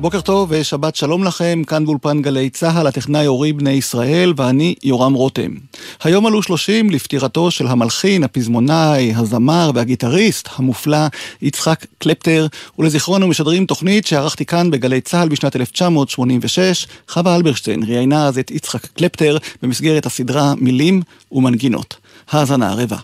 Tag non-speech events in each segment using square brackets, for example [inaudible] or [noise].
בוקר טוב ושבת שלום לכם, כאן באולפן גלי צה"ל, הטכנאי אורי בני ישראל ואני יורם רותם. היום עלו 30 לפטירתו של המלחין, הפזמונאי, הזמר והגיטריסט המופלא יצחק קלפטר, ולזיכרון משדרים תוכנית שערכתי כאן בגלי צה"ל בשנת 1986. חווה אלברשטיין ראיינה אז את יצחק קלפטר במסגרת הסדרה מילים ומנגינות. האזנה רבע.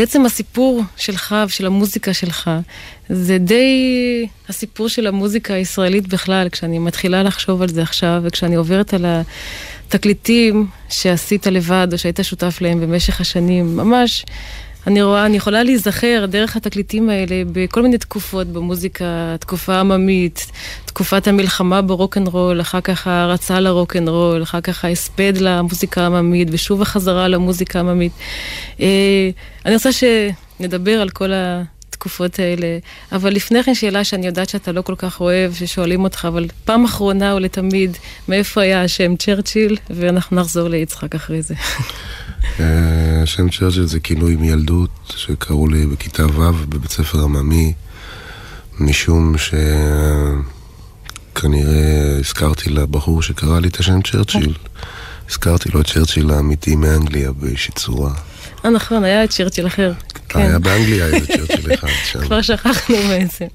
בעצם הסיפור שלך ושל המוזיקה שלך, זה די הסיפור של המוזיקה הישראלית בכלל, כשאני מתחילה לחשוב על זה עכשיו, וכשאני עוברת על התקליטים שעשית לבד, או שהיית שותף להם במשך השנים, ממש, אני רואה, אני יכולה להיזכר דרך התקליטים האלה בכל מיני תקופות במוזיקה, תקופה עממית, תקופת המלחמה ברוקנרול, אחר כך ההרצה לרוקנרול, אחר כך ההספד למוזיקה העממית, ושוב החזרה למוזיקה העממית. אה, אני רוצה שנדבר על כל התקופות האלה, אבל לפני כן שאלה שאני יודעת שאתה לא כל כך אוהב, ששואלים אותך, אבל פעם אחרונה ולתמיד, מאיפה היה השם צ'רצ'יל, ואנחנו נחזור ליצחק אחרי זה. אה, השם צ'רצ'יל זה כינוי מילדות שקראו לי בכיתה ו' בבית ספר עממי, משום שכנראה הזכרתי לבחור שקרא לי את השם צ'רצ'יל. הזכרתי לו את צ'רצ'יל האמיתי מאנגליה באיזושהי צורה. אה, נכון, היה צ'רצ'יל אחר. כן. היה באנגליה איזה צ'רצ'יל אחד שם. כבר שכחנו בעצם.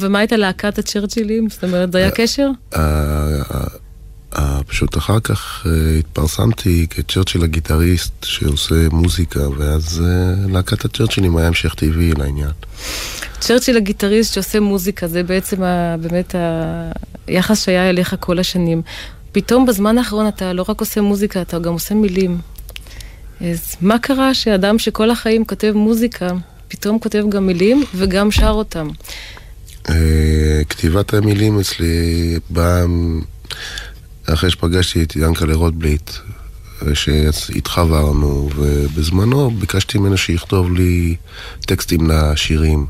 ומה הייתה להקת הצ'רצ'ילים? זאת אומרת, זה היה קשר? אה, אה, אה, פשוט אחר כך אה, התפרסמתי כצ'רצ'יל הגיטריסט שעושה מוזיקה, ואז אה, להקת הצ'רצ'ילים היה המשך טבעי לעניין. צ'רצ'יל הגיטריסט שעושה מוזיקה, זה בעצם ה, באמת היחס שהיה אליך כל השנים. פתאום בזמן האחרון אתה לא רק עושה מוזיקה, אתה גם עושה מילים. אז מה קרה שאדם שכל החיים כותב מוזיקה, פתאום כותב גם מילים וגם שר אותם? אה, כתיבת המילים אצלי באה אחרי שפגשתי את ינקלה רוטבליט, שהתחברנו, ובזמנו ביקשתי ממנו שיכתוב לי טקסטים לשירים.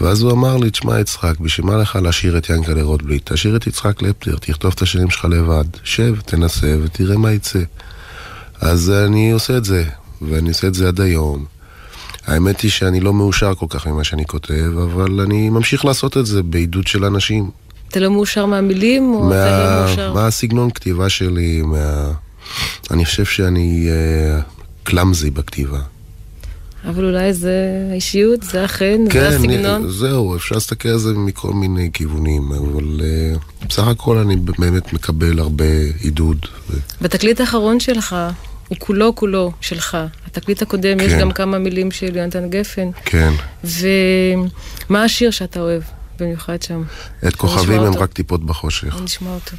ואז הוא אמר לי, תשמע יצחק, בשביל מה לך לשיר את ינקלה רוטבליט? תשאיר את יצחק לפטר, תכתוב את השירים שלך לבד. שב, תנסה ותראה מה יצא. אז אני עושה את זה, ואני עושה את זה עד היום. האמת היא שאני לא מאושר כל כך ממה שאני כותב, אבל אני ממשיך לעשות את זה בעידוד של אנשים. אתה לא מאושר מהמילים, או אתה לא מאושר? מהסגנון כתיבה שלי, מה... אני חושב שאני uh, קלאמזי בכתיבה. אבל אולי זה האישיות, זה אכן, כן, זה הסגנון. אני, זהו, אפשר להסתכל על זה מכל מיני כיוונים, אבל uh, בסך הכל אני באמת מקבל הרבה עידוד. ו... בתקליט האחרון שלך, הוא כולו כולו שלך. התקליט הקודם, כן. יש גם כמה מילים של יונתן גפן. כן. ומה השיר שאתה אוהב? במיוחד שם. את כוכבים הם רק טיפות בחושך. נשמע אותו.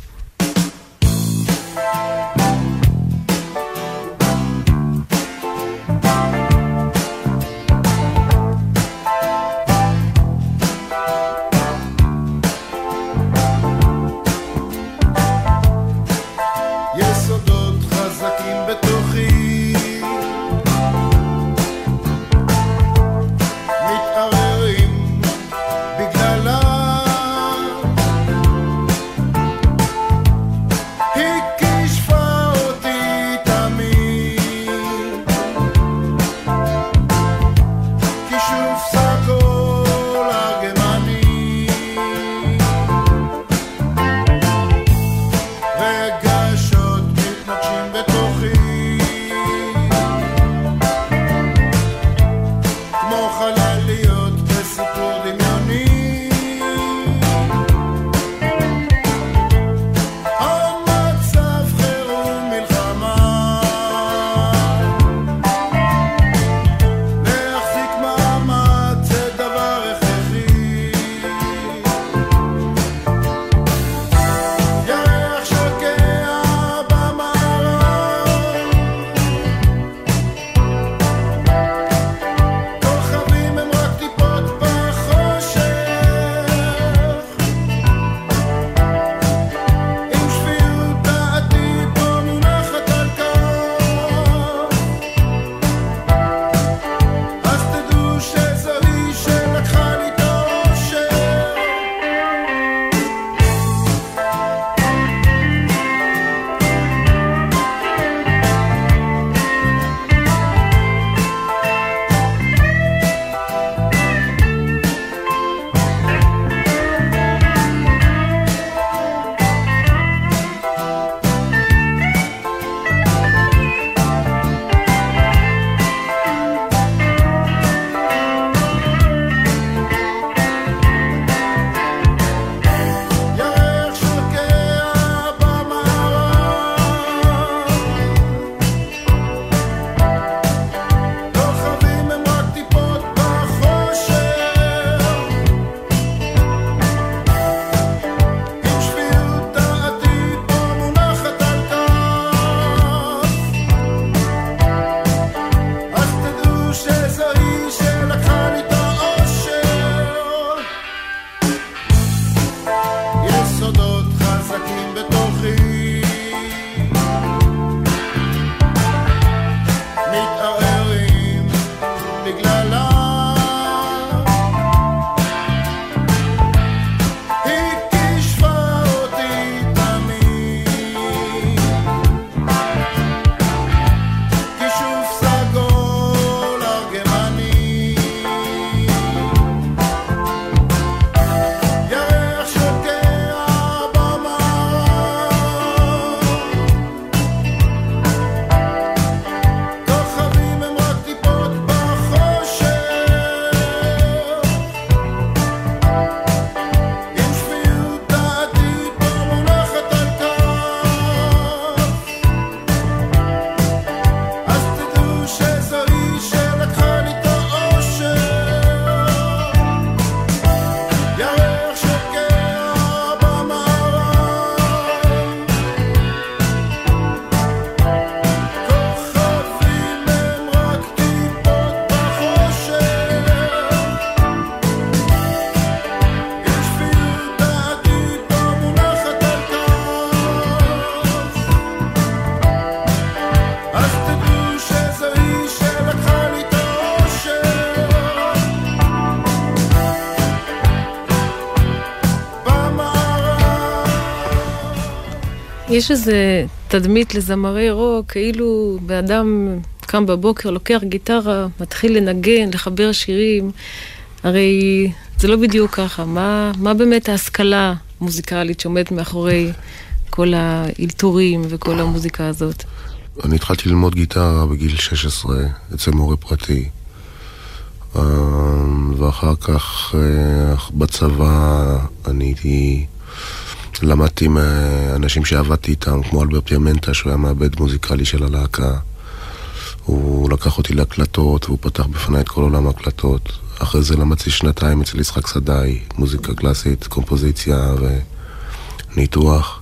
יש איזה תדמית לזמרי רוק, כאילו באדם קם בבוקר, לוקח גיטרה, מתחיל לנגן, לחבר שירים. הרי זה לא בדיוק ככה. מה, מה באמת ההשכלה המוזיקלית שעומדת מאחורי כל האלתורים וכל המוזיקה הזאת? אני התחלתי ללמוד גיטרה בגיל 16 אצל מורה פרטי. אה, ואחר כך אה, בצבא אני הייתי... למדתי מאנשים שעבדתי איתם, כמו אלברט פיאמנטה, שהוא היה מעבד מוזיקלי של הלהקה. הוא לקח אותי להקלטות, והוא פתח בפניי את כל עולם ההקלטות. אחרי זה למדתי שנתיים אצל יצחק סדאי, מוזיקה קלאסית, קומפוזיציה וניתוח,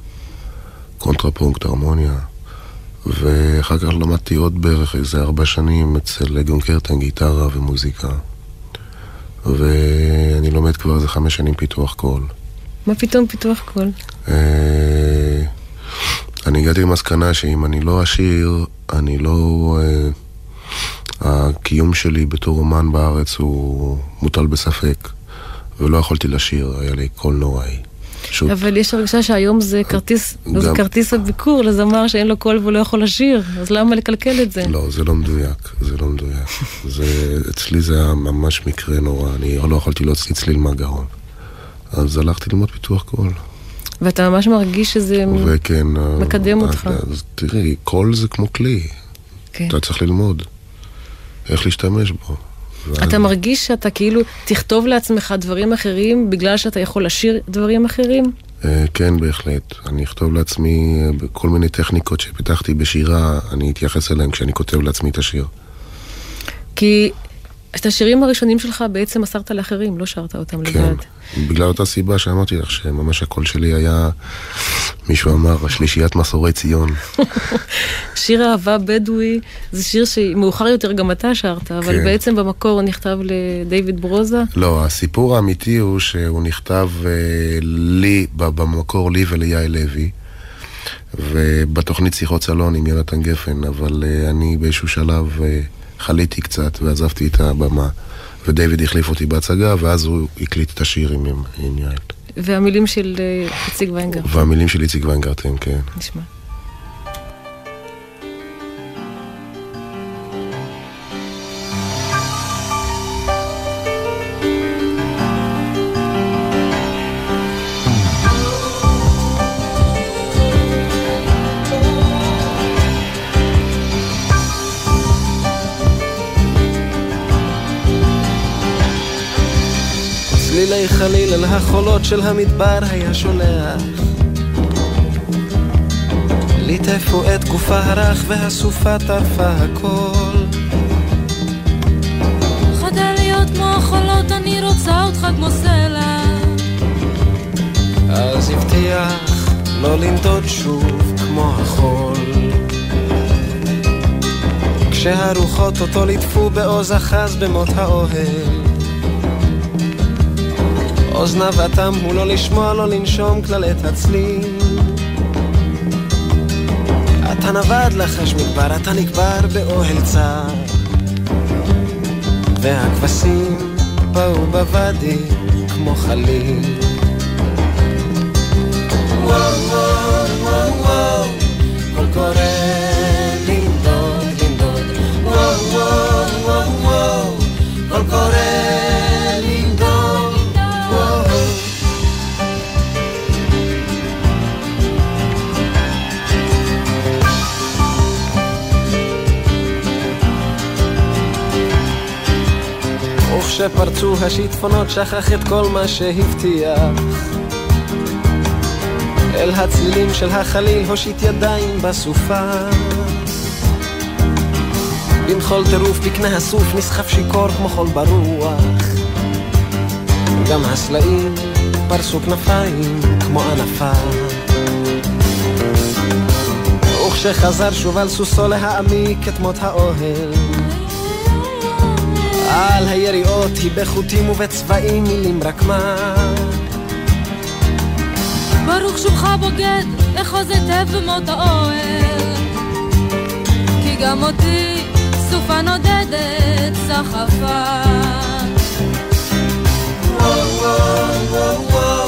קונטרפונקט, הרמוניה. ואחר כך למדתי עוד בערך איזה ארבע שנים אצל גון קרטן, גיטרה ומוזיקה. ואני לומד כבר איזה חמש שנים פיתוח קול. מה פתאום פיתוח קול? אה, אני הגעתי למסקנה שאם אני לא עשיר, אני לא... אה, הקיום שלי בתור אומן בארץ הוא מוטל בספק, ולא יכולתי לשיר, היה לי קול נוראי. פשוט, אבל יש הרגשה שהיום זה כרטיס, גם- זה כרטיס הביקור לזמר שאין לו קול והוא לא יכול לשיר, אז למה לקלקל את זה? לא, זה לא מדויק, זה לא מדויק. זה, אצלי זה היה ממש מקרה נורא, אני לא יכולתי להוציא צליל מהגרון. אז הלכתי ללמוד פיתוח קול. ואתה ממש מרגיש שזה... וכן... מקדם אה, אותך. אז תראי, קול זה כמו כלי, כן. אתה צריך ללמוד איך להשתמש בו. אתה מרגיש שאתה כאילו תכתוב לעצמך דברים אחרים בגלל שאתה יכול לשיר דברים אחרים? אה, כן, בהחלט. אני אכתוב לעצמי אה, כל מיני טכניקות שפיתחתי בשירה, אני אתייחס אליהן כשאני כותב לעצמי את השיר. כי את השירים הראשונים שלך בעצם מסרת לאחרים, לא שרת אותם כן. לבד. בגלל אותה סיבה שאמרתי לך, שממש הקול שלי היה, מישהו אמר, השלישיית מסורי ציון. [laughs] שיר אהבה בדואי זה שיר שמאוחר יותר גם אתה שרת, אבל כן. בעצם במקור הוא נכתב לדיוויד ברוזה. לא, הסיפור האמיתי הוא שהוא נכתב אה, לי, במקור לי וליאי לוי, ובתוכנית שיחות סלון עם יונתן גפן, אבל אה, אני באיזשהו שלב אה, חליתי קצת ועזבתי את הבמה, ודייוויד החליף אותי בהצגה, ואז הוא הקליט את השיר עם, עם יעל. והמילים של אה, איציק ויינגר. והמילים של איציק ויינגרטן, כן. נשמע. החולות של המדבר היה שולח. ליטפו את גופה הרך והסופה טרפה הכל. חדל להיות כמו החולות, אני רוצה אותך כמו סלע. אז הבטיח לא לנדוד שוב כמו החול. כשהרוחות אותו ליטפו בעוז אחז במות האוהל אוזניו אטם הוא לא לשמוע, לא לנשום כלל את הצליל אתה נווד לחש מדבר, אתה נקבר באוהל צר. והכבשים באו בוואדי כמו חליל. וואו וואו וואו וואו קול קורא לנדוד לנדוד. וואו וואו וואו וואו קול קורא וכשפרצו השיטפונות שכח את כל מה שהבטיח. אל הצלילים של החליל הושיט ידיים בסופה. בנחול טירוף בקנה הסוף נסחף שיכור כמו חול ברוח. גם הסלעים פרסו כנפיים כמו ענפה. וכשחזר שוב על סוסו להעמיק את מות האוהל על היריעות היא בחוטים ובצבעים מילים רק מה ברוך שובך בוגד, אחוז היטב במות האוהל. כי גם אותי סופה נודדת סחפה. וואו וואו וואו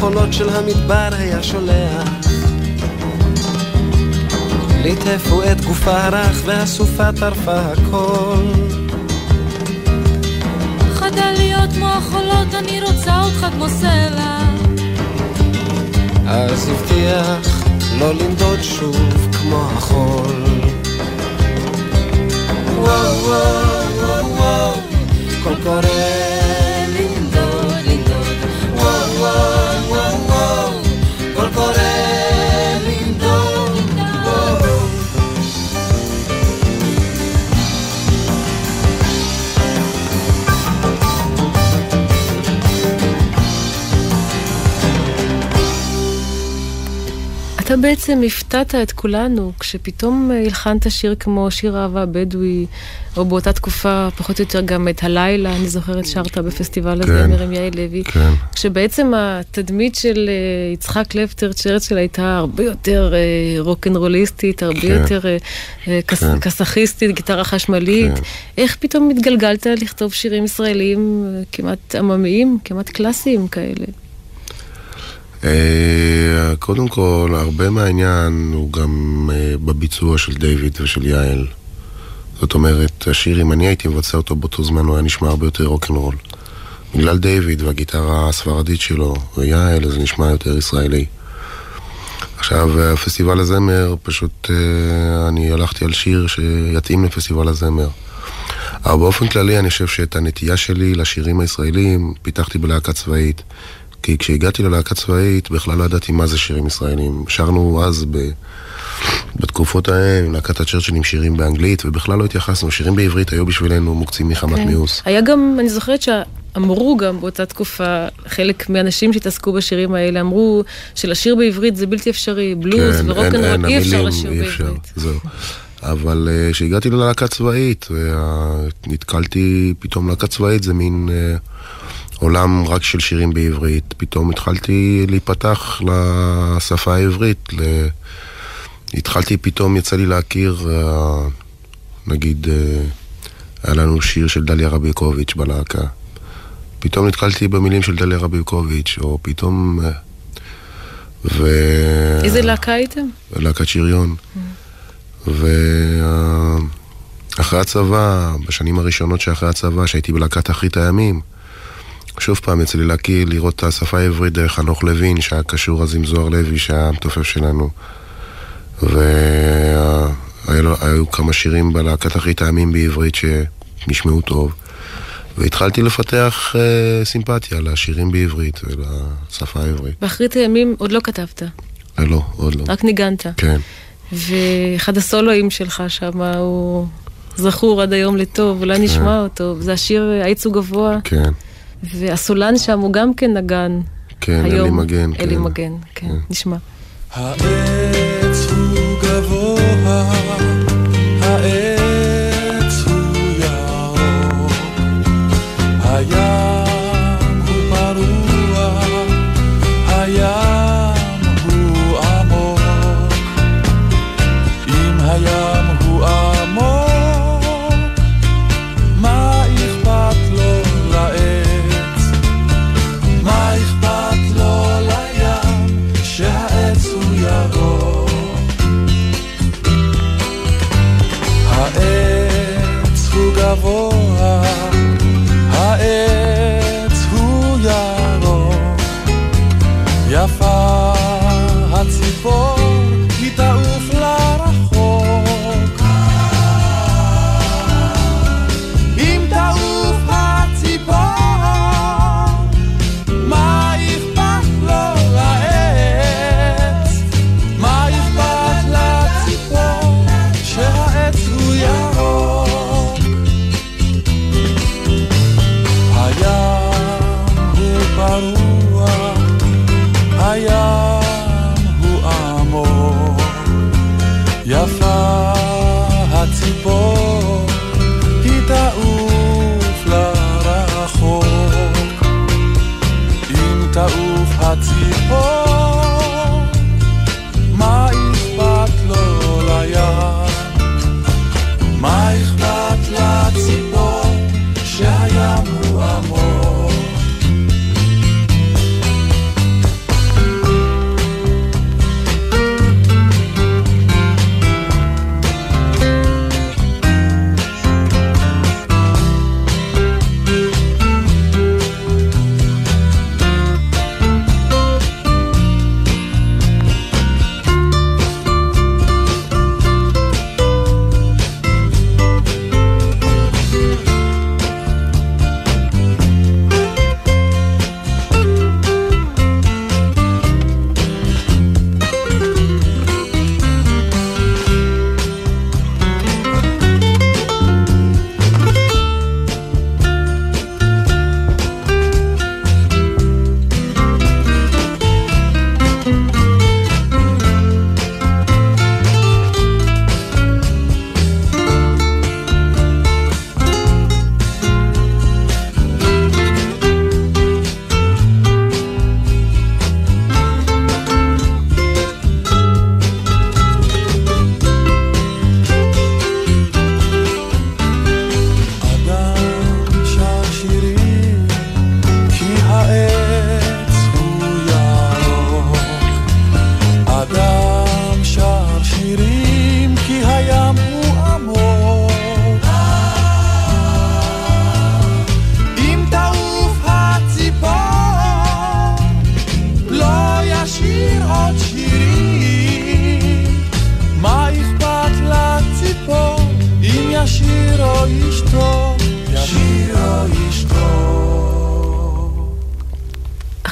החולות של המדבר היה שולח. ליטפו את גופה הרך והסופה טרפה הכל. חדל להיות כמו החולות, אני רוצה אותך כמו סלע. אז הבטיח לא לנדוד שוב כמו החול. וואו וואו וואו וואו, קול קורא אתה בעצם הפתעת את כולנו כשפתאום אה, הלחנת שיר כמו שיר אהבה בדואי, או באותה תקופה פחות או יותר גם את הלילה, אני זוכרת שרת בפסטיבל הזה כן. עם יעל לוי. כן. כשבעצם התדמית של אה, יצחק לפטר צ'רצ'ל הייתה הרבה יותר אה, רוקנרוליסטית, הרבה כן. יותר אה, אה, כס- כן. כסאכיסטית, גיטרה חשמלית. כן. איך פתאום התגלגלת לכתוב שירים ישראלים כמעט עממיים, כמעט קלאסיים כאלה? אה, קודם כל, הרבה מהעניין הוא גם אה, בביצוע של דיוויד ושל יעל. זאת אומרת, השיר, אם אני הייתי מבצע אותו באותו זמן, הוא היה נשמע הרבה יותר רוקנרול. בגלל דיוויד והגיטרה הספרדית שלו, ויעל, זה נשמע יותר ישראלי. עכשיו, פסטיבל הזמר, פשוט אה, אני הלכתי על שיר שיתאים לפסטיבל הזמר. אבל באופן כללי, אני חושב שאת הנטייה שלי לשירים הישראלים פיתחתי בלהקה צבאית. כי כשהגעתי ללהקה צבאית, בכלל לא ידעתי מה זה שירים ישראלים. שרנו אז ב... בתקופות ההם, להקת הצ'רצ'יל עם שירים באנגלית, ובכלל לא התייחסנו. שירים בעברית היו בשבילנו מוקצים מחמת כן. מיאוס. היה גם, אני זוכרת שאמרו גם באותה תקופה, חלק מהאנשים שהתעסקו בשירים האלה, אמרו שלשיר בעברית זה בלתי אפשרי, בלוז כן, ורוקנרול, אי אפשר לשיר אי אפשר, בעברית. זהו. אבל אה, כשהגעתי ללהקה צבאית, נתקלתי פתאום להקה צבאית, זה מין אה, עולם רק של שירים בעברית. פתאום התחלתי להיפתח לשפה העברית. ל... התחלתי פתאום, יצא לי להכיר, אה, נגיד, אה, היה לנו שיר של דליה רביקוביץ' בלהקה. פתאום נתקלתי במילים של דליה רביקוביץ', או פתאום... אה, ו... איזה להקה הייתם? להקת שריון. ואחרי הצבא, בשנים הראשונות שאחרי הצבא, שהייתי בלהקת אחרית הימים, שוב פעם יצא לי להכיר, לראות את השפה העברית דרך חנוך לוין, שהיה קשור אז עם זוהר לוי, שהיה המתופף שלנו. והיו כמה שירים בלהקת אחרית הימים בעברית שנשמעו טוב. והתחלתי לפתח אה, סימפתיה לשירים בעברית ולשפה העברית. באחרית הימים עוד לא כתבת, אה, לא, עוד לא. רק ניגנת. כן. ואחד הסולואים שלך שם הוא זכור עד היום לטוב, אולי נשמע אותו. זה השיר הייצוג גבוה, כן, והסולן שם הוא גם כן נגן. כן, היום. אלי מגן. אלי כן. מגן, כן, כן. נשמע. העץ הוא גבוה,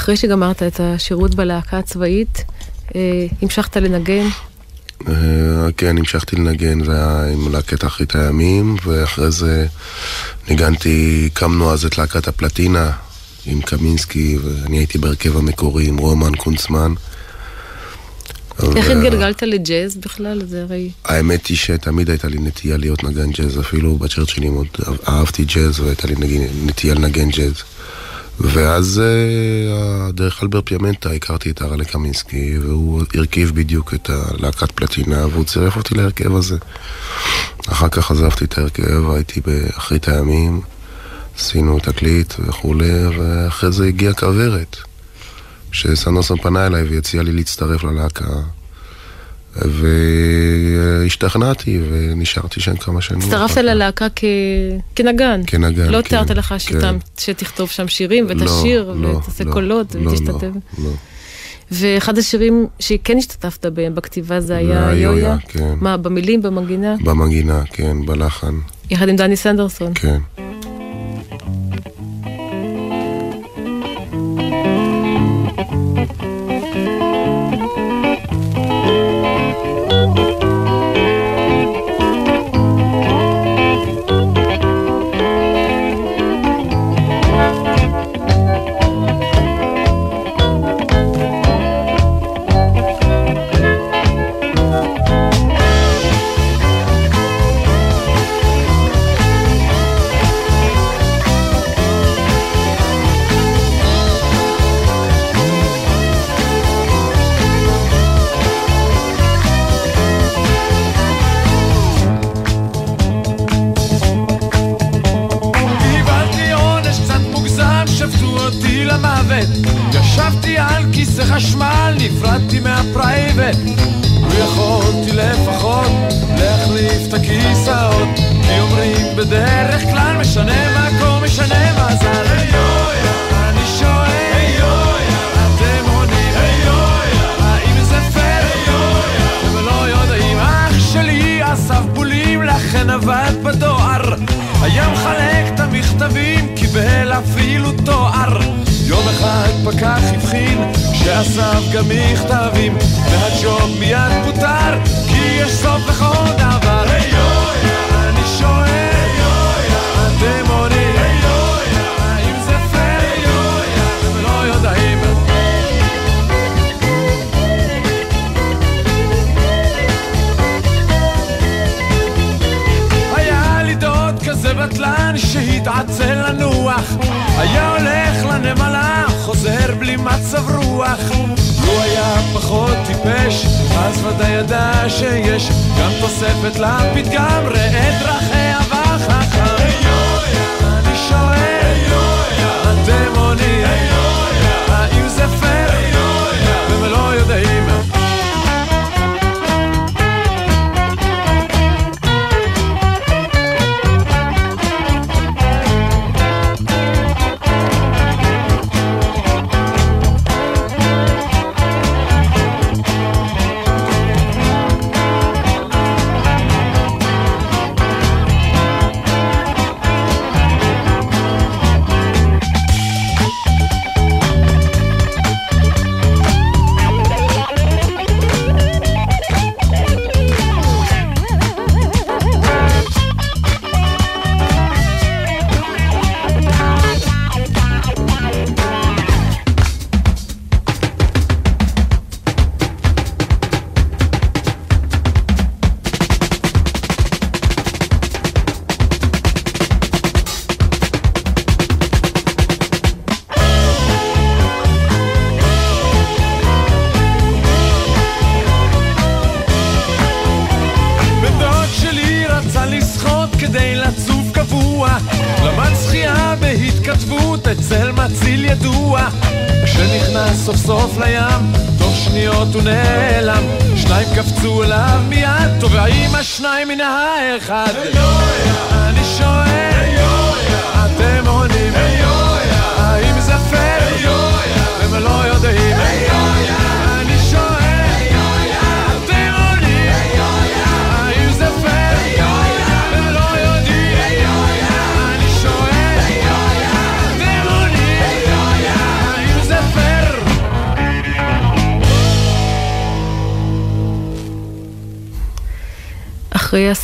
אחרי שגמרת את השירות בלהקה הצבאית, אה, המשכת לנגן. אה, כן, המשכתי לנגן, זה היה עם להקת אחרית הימים, ואחרי זה ניגנתי, הקמנו אז את להקת הפלטינה עם קמינסקי, ואני הייתי בהרכב המקורי עם רומן קונצמן. איך התגלגלת לג'אז בכלל? זה הרי... האמת היא שתמיד הייתה לי נטייה להיות נגן ג'אז, אפילו בצ'רצ'ילים עוד אהבתי ג'אז והייתה לי נטייה לנגן ג'אז. ואז אה, דרך אלבר פיאמנטה הכרתי את הרלה קמינסקי, והוא הרכיב בדיוק את הלהקת פלטינה, והוא צירף אותי להרכב הזה. אחר כך עזבתי את ההרכב, הייתי באחרית הימים, עשינו תקליט וכולי, ואחרי זה הגיעה כוורת, שסנוסון פנה אליי והציע לי להצטרף ללהקה. והשתכנעתי ונשארתי שם כמה שנים. הצטרפת. ללהקה כ... כנגן. כנגן, לא כן, תיארת לך כן. שתם, שתכתוב שם שירים לא, ותשיר לא, ותעשה לא, קולות לא, ותשתתף. לא, לא. ואחד השירים שכן השתתפת בהם בכתיבה זה היה. יויה, כן. מה, במילים, במנגינה? במנגינה, כן, בלחן, יחד עם דני סנדרסון. כן. הבחין שאסף גם מכתבים, והג'וב מיד פוטר, כי יש סוף לכל דבר. אני שואל, אתם עונים, האם זה פייר? אתם לא יודעים. היה לי דוד כזה בטלן שהתעצל לנוח היה הולך לנמלה, חוזר בלי מצב רוח. לו היה פחות טיפש, אז ודאי ידע שיש גם תוספת לפתגם, ראה דרכיה וחכם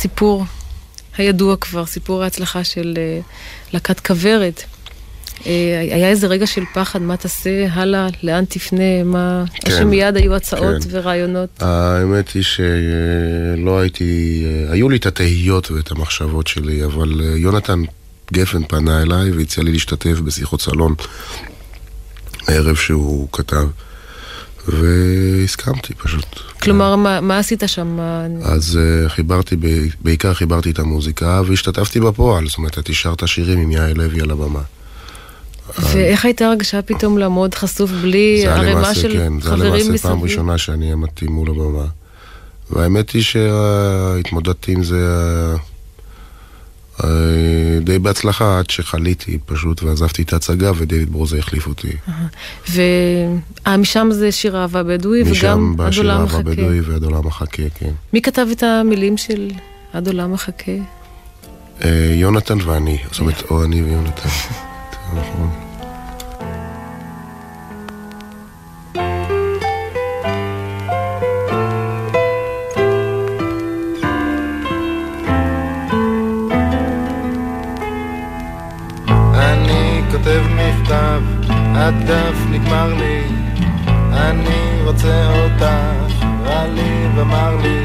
הסיפור הידוע כבר, סיפור ההצלחה של אה, להקת כוורת. אה, היה איזה רגע של פחד, מה תעשה הלאה, לאן תפנה, מה... כן, או שמיד היו הצעות כן. ורעיונות. האמת היא שלא הייתי, אה, היו לי את התהיות ואת המחשבות שלי, אבל יונתן גפן פנה אליי והציע לי להשתתף בשיחות סלון הערב שהוא כתב. והסכמתי פשוט. כלומר, מה, מה עשית שם? אז uh, חיברתי, בעיקר חיברתי את המוזיקה והשתתפתי בפועל, זאת אומרת, את השירים עם יעל לוי על הבמה. ואיך הייתה הרגשה פתאום לעמוד חסוף בלי ערימה של כן, חברים מסביב? זה היה למעשה פעם ראשונה שאני עמדתי מול הבמה. והאמת היא שהתמודדתי עם זה די בהצלחה עד שחליתי פשוט ועזבתי את ההצגה ודייוויד ברוזה החליף אותי. ומשם זה שיר אהבה בדואי וגם עד עולם מחכה. משם בא שיר אהבה בדואי ועד עולם מחכה, כן. מי כתב את המילים של עד עולם מחכה? אה, יונתן ואני, זאת אומרת, או אני ויונתן. [laughs] הדף נגמר לי, אני רוצה אותך, רע לי ומר לי.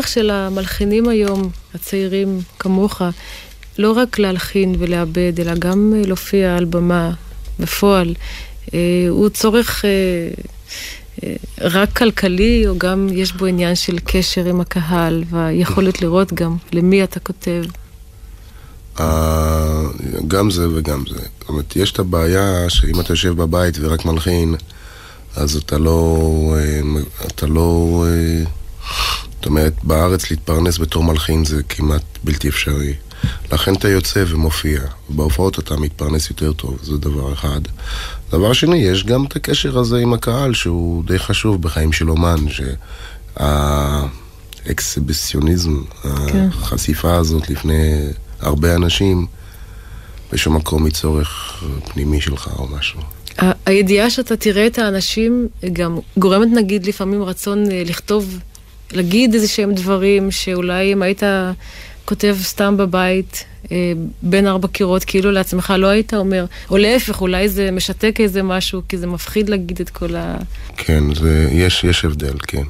הצורך של המלחינים היום, הצעירים כמוך, לא רק להלחין ולעבד, אלא גם אה, להופיע על במה בפועל, אה, הוא צורך אה, רק כלכלי, או גם יש בו עניין של קשר עם הקהל, והיכולת לראות גם למי אתה כותב. גם זה וגם זה. זאת אומרת, יש את הבעיה שאם אתה יושב בבית ורק מלחין, אז אתה לא... אתה לא... זאת אומרת, בארץ להתפרנס בתור מלחין זה כמעט בלתי אפשרי. לכן אתה יוצא ומופיע. בהופעות אתה מתפרנס יותר טוב, זה דבר אחד. דבר שני, יש גם את הקשר הזה עם הקהל, שהוא די חשוב בחיים של אומן, שהאקסיביציוניזם, כן. החשיפה הזאת לפני הרבה אנשים, בשום מקום מצורך פנימי שלך או משהו. הידיעה שאתה תראה את האנשים גם גורמת נגיד לפעמים רצון אה, לכתוב, להגיד איזה שהם דברים שאולי אם היית כותב סתם בבית אה, בין ארבע קירות, כאילו לעצמך לא היית אומר, או להפך, אולי זה משתק איזה משהו, כי זה מפחיד להגיד את כל ה... כן, זה, יש, יש הבדל, כן.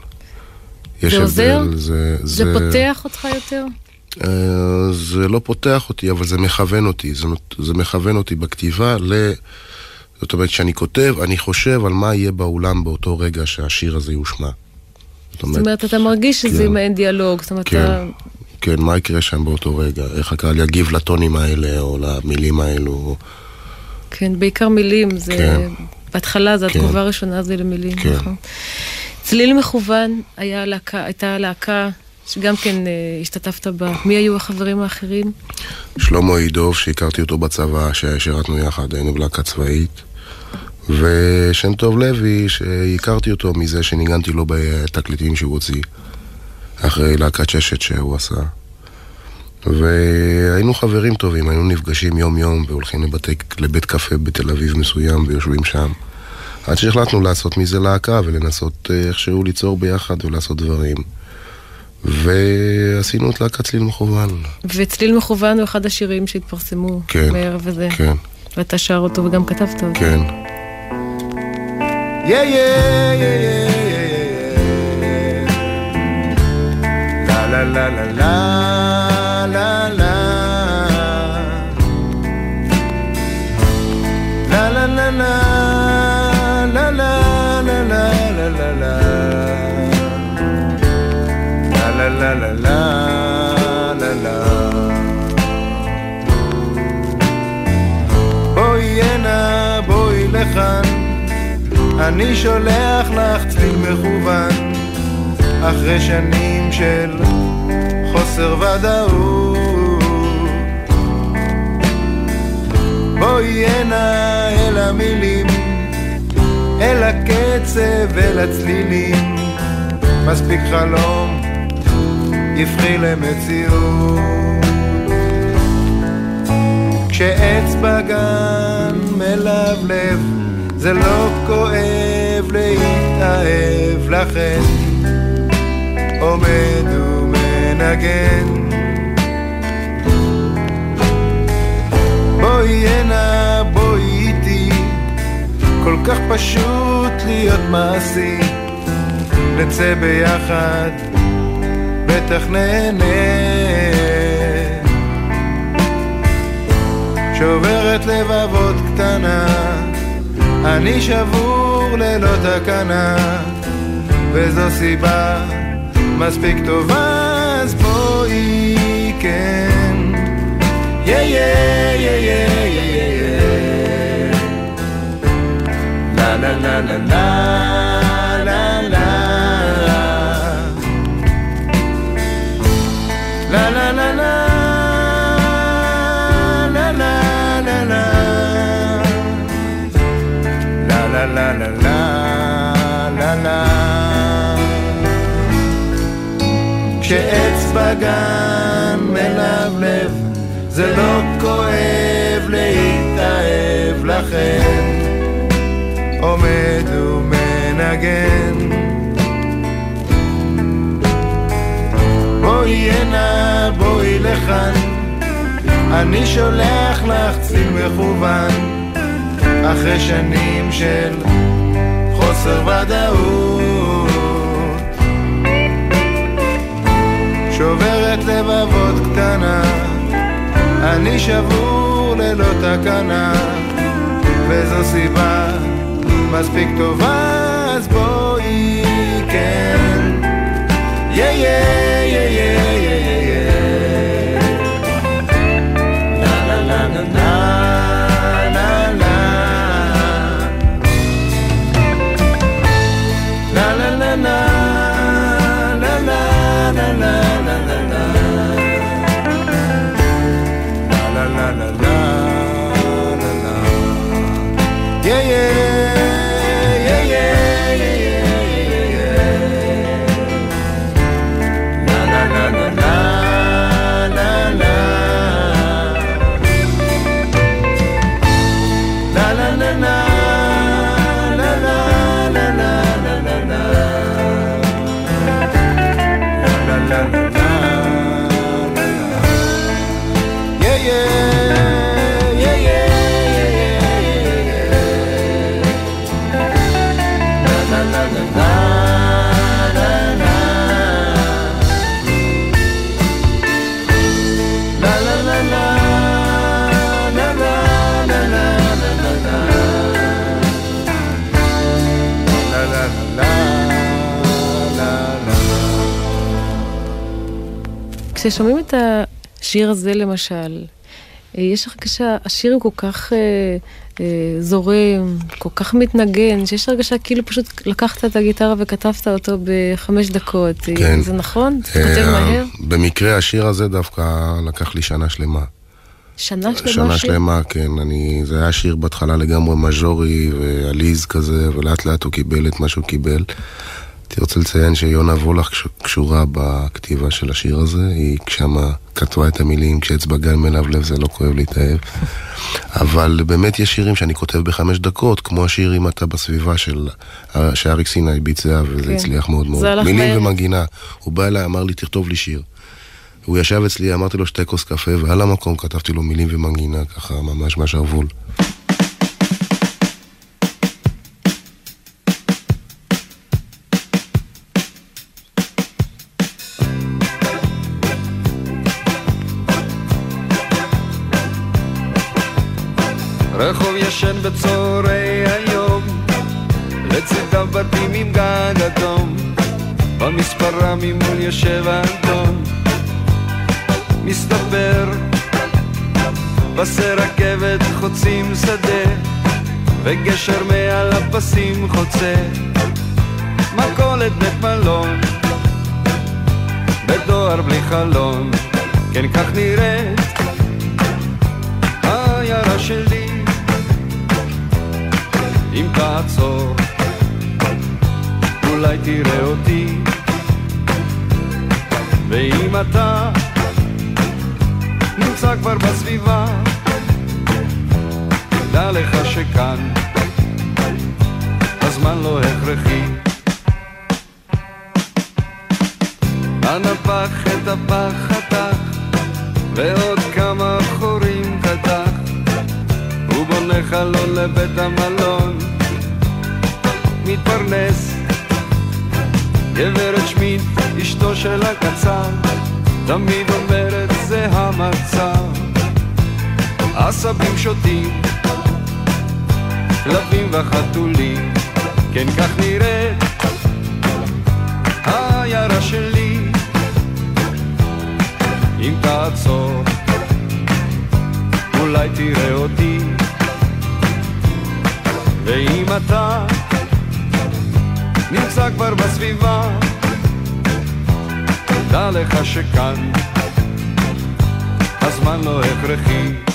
יש זה עוזר? זה, זה, זה פותח אותך יותר? אה, זה לא פותח אותי, אבל זה מכוון אותי. זה, זה מכוון אותי בכתיבה ל... זאת אומרת, כשאני כותב, אני חושב על מה יהיה באולם באותו רגע שהשיר הזה יושמע. זאת אומרת, זאת אומרת אתה מרגיש שזה כן, מעין דיאלוג, זאת אומרת, כן, אתה... כן, מה יקרה שם באותו רגע? איך הקהל יגיב לטונים האלה, או למילים האלו? כן, בעיקר מילים, זה... כן. בהתחלה זה כן. התגובה הראשונה זה למילים, כן. נכון. צליל מכוון היה להקה, הייתה להקה שגם כן אה, השתתפת בה. מי היו החברים האחרים? שלמה עידוב, שהכרתי אותו בצבא, ששירתנו יחד, היינו בלהקה צבאית. ושם טוב לוי, שהכרתי אותו מזה שניגנתי לו בתקליטים שהוא הוציא, אחרי להקת ששת שהוא עשה. והיינו חברים טובים, היינו נפגשים יום-יום והולכים לבתי, לבית קפה בתל אביב מסוים ויושבים שם. עד שהחלטנו לעשות מזה להקה ולנסות אה, איכשהו ליצור ביחד ולעשות דברים. ועשינו את להקת צליל מכוון. וצליל מכוון הוא אחד השירים שהתפרסמו כן, בערב הזה. כן. ואתה שר אותו וגם כתבת אותו. כן. Yeah, yeah, yeah, yeah, La la la la la la la La la la la La la la la la la la La la la la la la אני שולח לך צליל מכוון, אחרי שנים של חוסר ודאות. בואי הנה אל המילים, אל הקצב, אל הצלילים, מספיק חלום, יפחי למציאות. כשעץ בגן מלבלב זה לא כואב להתאהב לכן עומד ומנגן. בואי הנה בואי איתי כל כך פשוט להיות מעשי. נצא ביחד בטח נהנה. שוברת קטנה אני שבור ללא תקנה, וזו סיבה מספיק טובה, אז בואי כן. יא יא יא יא יא יא. לה לה לה לה לה לה לה. לה לה. לה בגן מלבלב זה לא כואב להתאהב לכן עומד ומנגן. בואי הנה בואי לכאן. אני שולח לך צליל מכוון. אחרי שנים של חוסר ודאות שוברת לבבות קטנה. אני שבור ללא תקנה. וזו סיבה מספיק טובה אז בואי כן. יא יא יא יא יא יא כששומעים את השיר הזה למשל, אה, יש הרגשה, השיר הוא כל כך אה, אה, זורם, כל כך מתנגן, שיש הרגשה כאילו פשוט לקחת את הגיטרה וכתבת אותו בחמש דקות. כן. זה נכון? אתה כותב אה, מהר? במקרה השיר הזה דווקא לקח לי שנה שלמה. שנה שלמה שנה שיר? שלמה, כן. אני, זה היה שיר בהתחלה לגמרי מז'ורי ועליז כזה, ולאט לאט הוא קיבל את מה שהוא קיבל. הייתי רוצה לציין שיונה וולך קשורה בכתיבה של השיר הזה, היא שמה כתבה את המילים, כשאצבע גל מלבלב זה לא כואב להתאהב. אבל באמת יש שירים שאני כותב בחמש דקות, כמו השיר אם אתה בסביבה של, שאריק סיני ביצע, וזה כן. הצליח מאוד מאוד. מילים מהר. ומגינה. הוא בא אליי, אמר לי, תכתוב לי שיר. הוא ישב אצלי, אמרתי לו שתי כוס קפה, ועל המקום כתבתי לו מילים ומנגינה, ככה ממש מהשרוול. רחוב ישן בצהרי היום, לצדם בתים עם גג אדום, במספרה ממול יושב אדום. מסתבר, פסי רכבת חוצים שדה, וגשר מעל הפסים חוצה, מכולת בית מלון, בדואר בלי חלון, כן כך נראית העיירה שלי. אם תעצור, אולי תראה אותי. ואם אתה נמצא כבר בסביבה, תדע לך שכאן הזמן לא הכרחי. הנפח את הפח חתך, ועוד כמה הוא בונה חלון לבית המלון. מתפרנס גברת שמיט, אשתו של הקצר, תמיד אומרת זה המצב. עשבים שוטים, כלבים וחתולים, כן כך נראית העיירה שלי. אם תעצור, אולי תראה אותי, ואם אתה נמצא כבר בסביבה. דע לך שכאן הזמן לא הכרחי.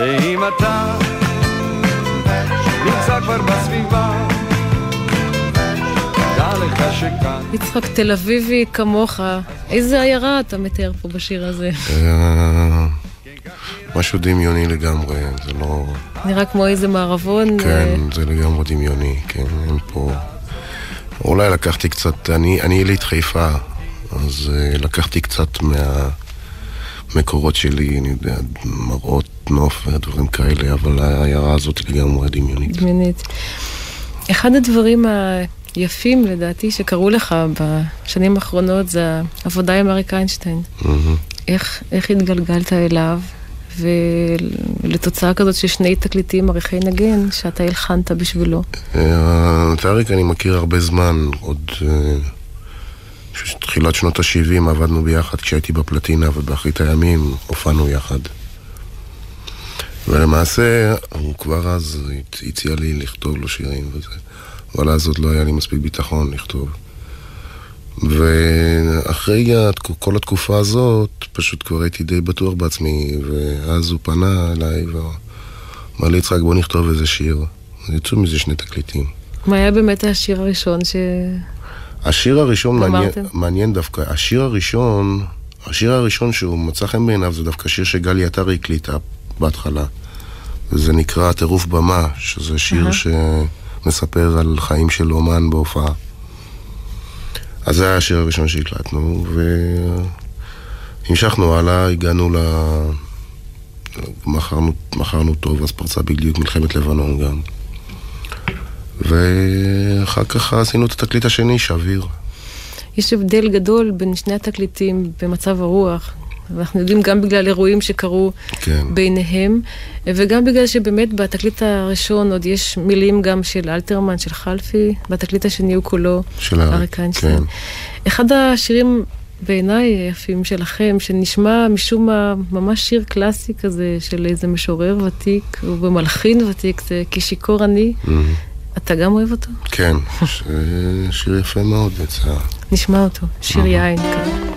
ואם אתה נמצא כבר בסביבה יצחק תל אביבי כמוך, איזה עיירה אתה מתאר פה בשיר הזה? אה, משהו דמיוני לגמרי, זה לא... נראה כמו איזה מערבון. כן, אה, זה לגמרי דמיוני, כן, אין פה... אולי לקחתי קצת, אני, אני יליד חיפה, אז uh, לקחתי קצת מהמקורות שלי, אני יודע, מראות נוף ודברים כאלה, אבל העיירה הזאת לגמרי דמיונית. דמיונית. אחד הדברים היפים לדעתי שקרו לך בשנים האחרונות זה העבודה עם אריק איינשטיין. מהמם. איך, איך התגלגלת אליו, ולתוצאה כזאת של שני תקליטים עריכי נגן שאתה הלחנת בשבילו. אה, את אריק אני מכיר הרבה זמן, עוד אה, תחילת שנות ה-70 עבדנו ביחד כשהייתי בפלטינה ובאחרית הימים הופענו יחד. ולמעשה, הוא כבר אז הצ- הציע לי לכתוב לו שירים וזה, אבל אז עוד לא היה לי מספיק ביטחון לכתוב. ואחרי כל התקופה הזאת, פשוט כבר הייתי די בטוח בעצמי, ואז הוא פנה אליי ואמר לי, יצחק, בוא נכתוב איזה שיר. יצאו מזה שני תקליטים. מה היה באמת השיר הראשון ש... השיר הראשון מעניין? מעניין דווקא, השיר הראשון, השיר הראשון שהוא מצא חן בעיניו זה דווקא שיר שגלי עטרי הקליטה בהתחלה. וזה נקרא טירוף במה, שזה שיר אהה. שמספר על חיים של אומן בהופעה. אז זה היה השיר הראשון שהקלטנו, והמשכנו הלאה, הגענו ל... מכרנו, מכרנו טוב, אז פרצה בדיוק מלחמת לבנון גם. ואחר כך עשינו את התקליט השני, שביר. יש הבדל גדול בין שני התקליטים במצב הרוח. ואנחנו יודעים גם בגלל אירועים שקרו כן. ביניהם, וגם בגלל שבאמת בתקליט הראשון עוד יש מילים גם של אלתרמן, של חלפי, בתקליט השני הוא כולו של אריק איינשטיין. כן. אחד השירים בעיניי היפים שלכם, שנשמע משום מה ממש שיר קלאסי כזה של איזה משורר ותיק, ובמלחין ותיק, זה כי שיכור אני. מהמם. אתה גם אוהב אותו? כן, ש... שיר יפה מאוד יצא. נשמע אותו, שיר יין כזה.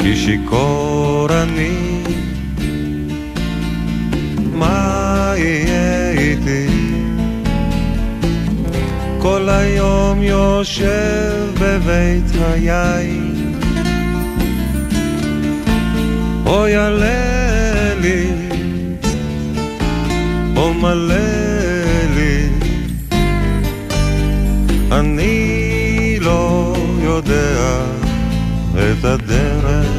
כי שיכור אני, יושב בבית היין, אוי עלה לי, או מלא לי, אני לא יודע את הדרך.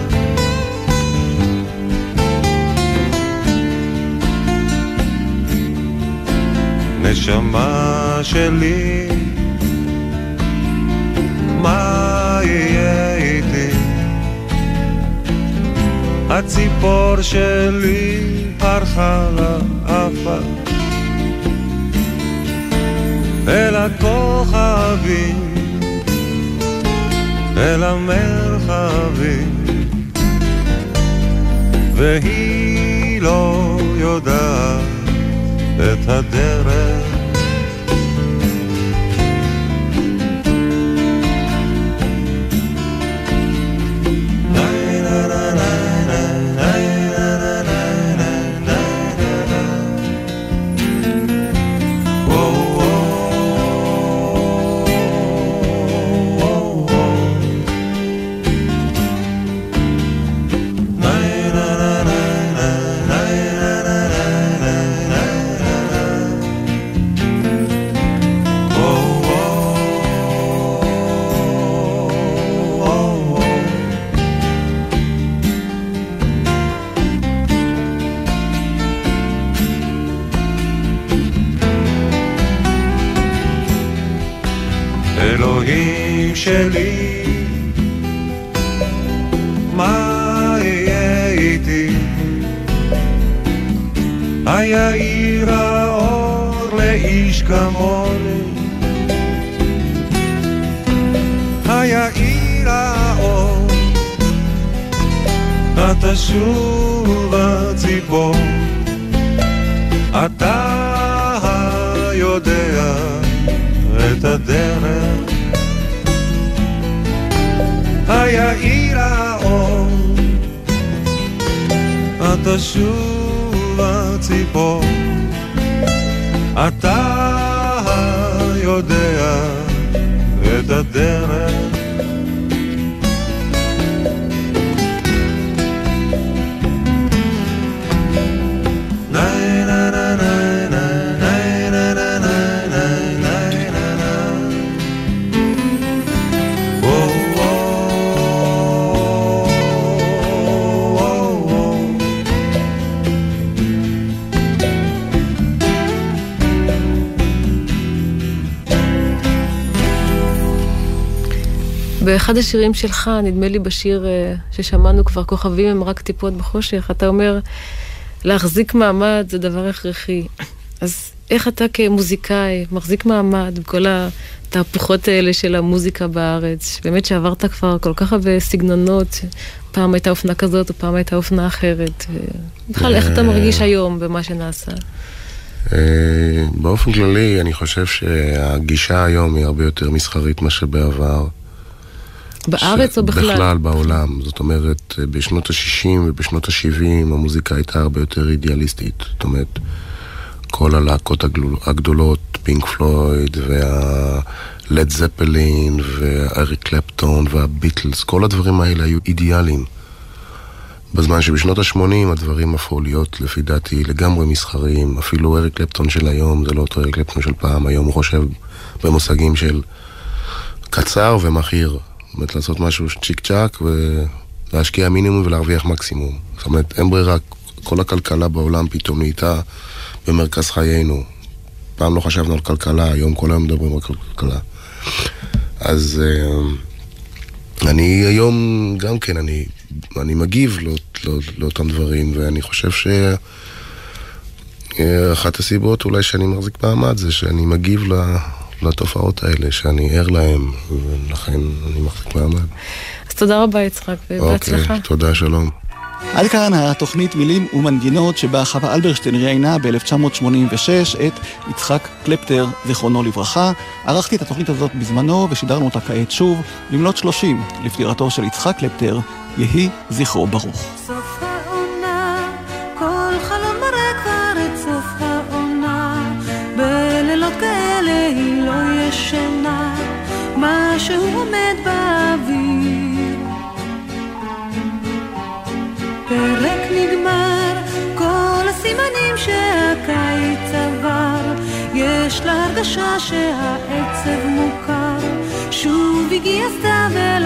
נשמה שלי, מה יהיה איתי? הציפור שלי פרחה לאפה אל הכוכבים, אל המרחבים, והיא לא יודעת את הדרך. באחד השירים שלך, נדמה לי בשיר אה, ששמענו כבר, כוכבים הם רק טיפות בחושך, אתה אומר, להחזיק מעמד זה דבר הכרחי. אז איך אתה כמוזיקאי מחזיק מעמד בכל התהפוכות האלה של המוזיקה בארץ, באמת שעברת כבר כל כך הרבה סגנונות, פעם הייתה אופנה כזאת ופעם הייתה אופנה אחרת. בכלל, איך אתה מרגיש היום במה שנעשה? אה, באופן כללי, אני חושב שהגישה היום היא הרבה יותר מסחרית מאשר בעבר. בארץ או בכלל? בכלל בעולם. זאת אומרת, בשנות ה-60 ובשנות ה-70 המוזיקה הייתה הרבה יותר אידיאליסטית. זאת אומרת, כל הלהקות הגדולות, פינק פלויד והלד זפלין ואריק קלפטון והביטלס, כל הדברים האלה היו אידיאליים. בזמן שבשנות ה-80 הדברים הפכו להיות, לפי דעתי, לגמרי מסחריים. אפילו אריק קלפטון של היום זה לא אותו אריק קלפטון של פעם. היום הוא חושב במושגים של קצר ומכיר. זאת אומרת, לעשות משהו צ'יק צ'אק ולהשקיע מינימום ולהרוויח מקסימום. זאת אומרת, אין ברירה, כל הכלכלה בעולם פתאום נהייתה במרכז חיינו. פעם לא חשבנו על כלכלה, היום כל היום מדברים על כלכלה. אז uh, אני היום גם כן, אני, אני מגיב לא, לא, לאותם דברים, ואני חושב שאחת uh, הסיבות אולי שאני מחזיק מעמד זה שאני מגיב ל... לתופעות האלה, שאני ער להן, ולכן אני מחזיק מעמד. אז תודה רבה, יצחק, ובהצלחה. אוקיי, תודה, שלום. עד כאן התוכנית מילים ומנגינות שבה חווה אלברשטיין ראיינה ב-1986 את יצחק קלפטר, זיכרונו לברכה. ערכתי את התוכנית הזאת בזמנו ושידרנו אותה כעת שוב, במלאת 30 לפטירתו של יצחק קלפטר, יהי זכרו ברוך. משהו עומד באוויר. הפרק נגמר, כל הסימנים שהקיץ עבר, יש לה הרגשה שהעצב מוכר, שוב הגיע סתיו אל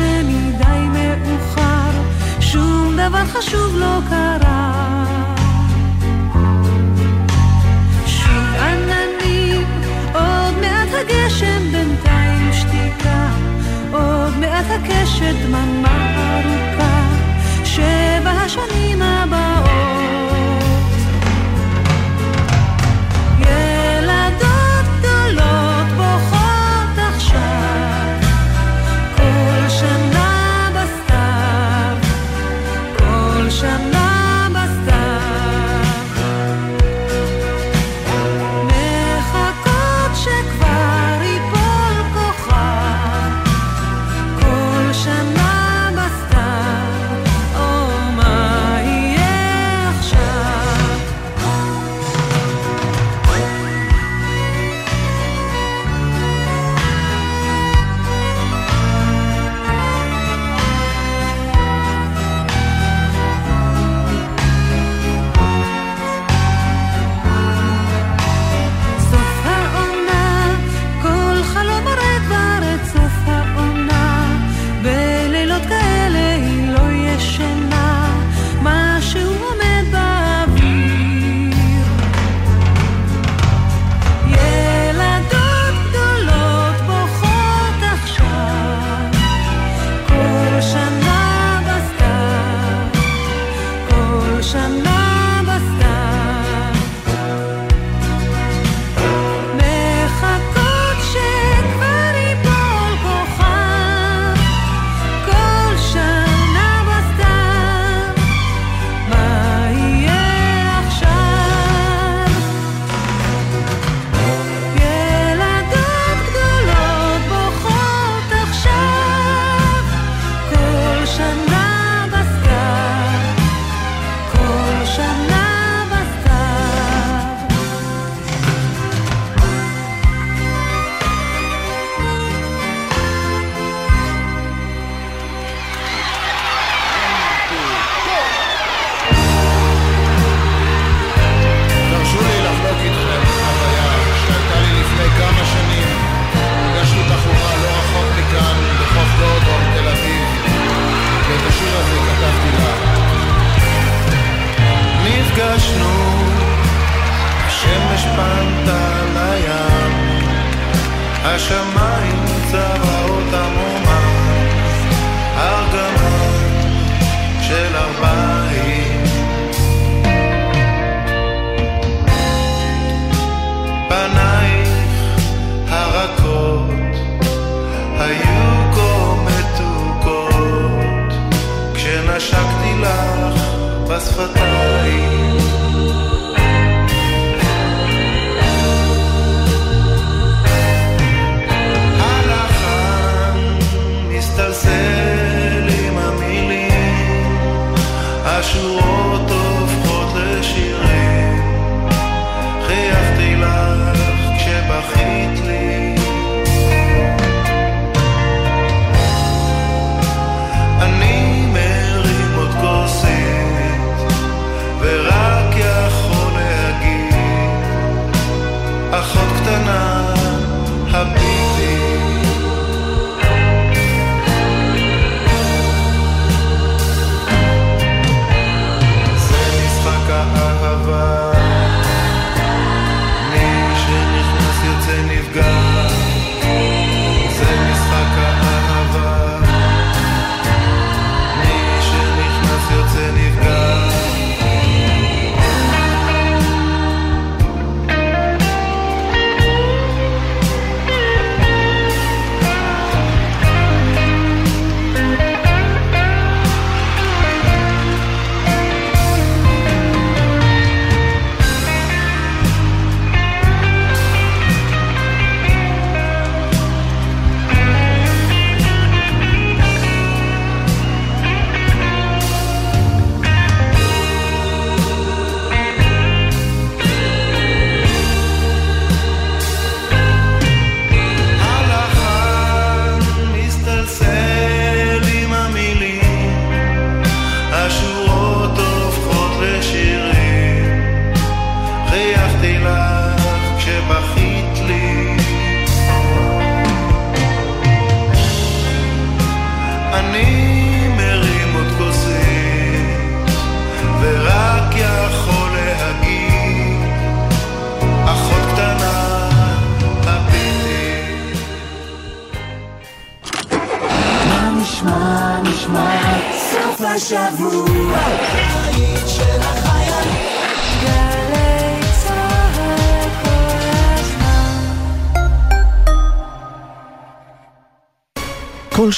שמדי מאוחר שום דבר חשוב לא קרה. הגשם בינתיים שתיקה, עוד מעט הקשת דממה ארוכה, שבע השנים הבאות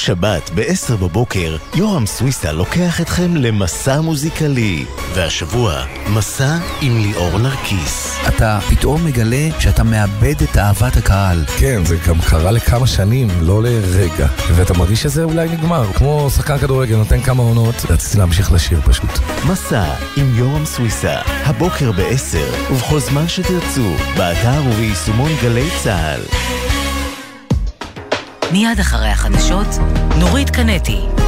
שבת ב-10 בבוקר, יורם סוויסה לוקח אתכם למסע מוזיקלי. והשבוע, מסע עם ליאור נרקיס. אתה פתאום מגלה שאתה מאבד את אהבת הקהל. כן, זה גם קרה לכמה שנים, לא לרגע. ואתה מרגיש שזה אולי נגמר. כמו שחקן כדורגל, נותן כמה עונות, רציתי להמשיך לשיר פשוט. מסע עם יורם סוויסה, הבוקר ב-10, ובכל זמן שתרצו, באתר וביישומון גלי צה"ל. מיד אחרי החדשות, נורית קנטי.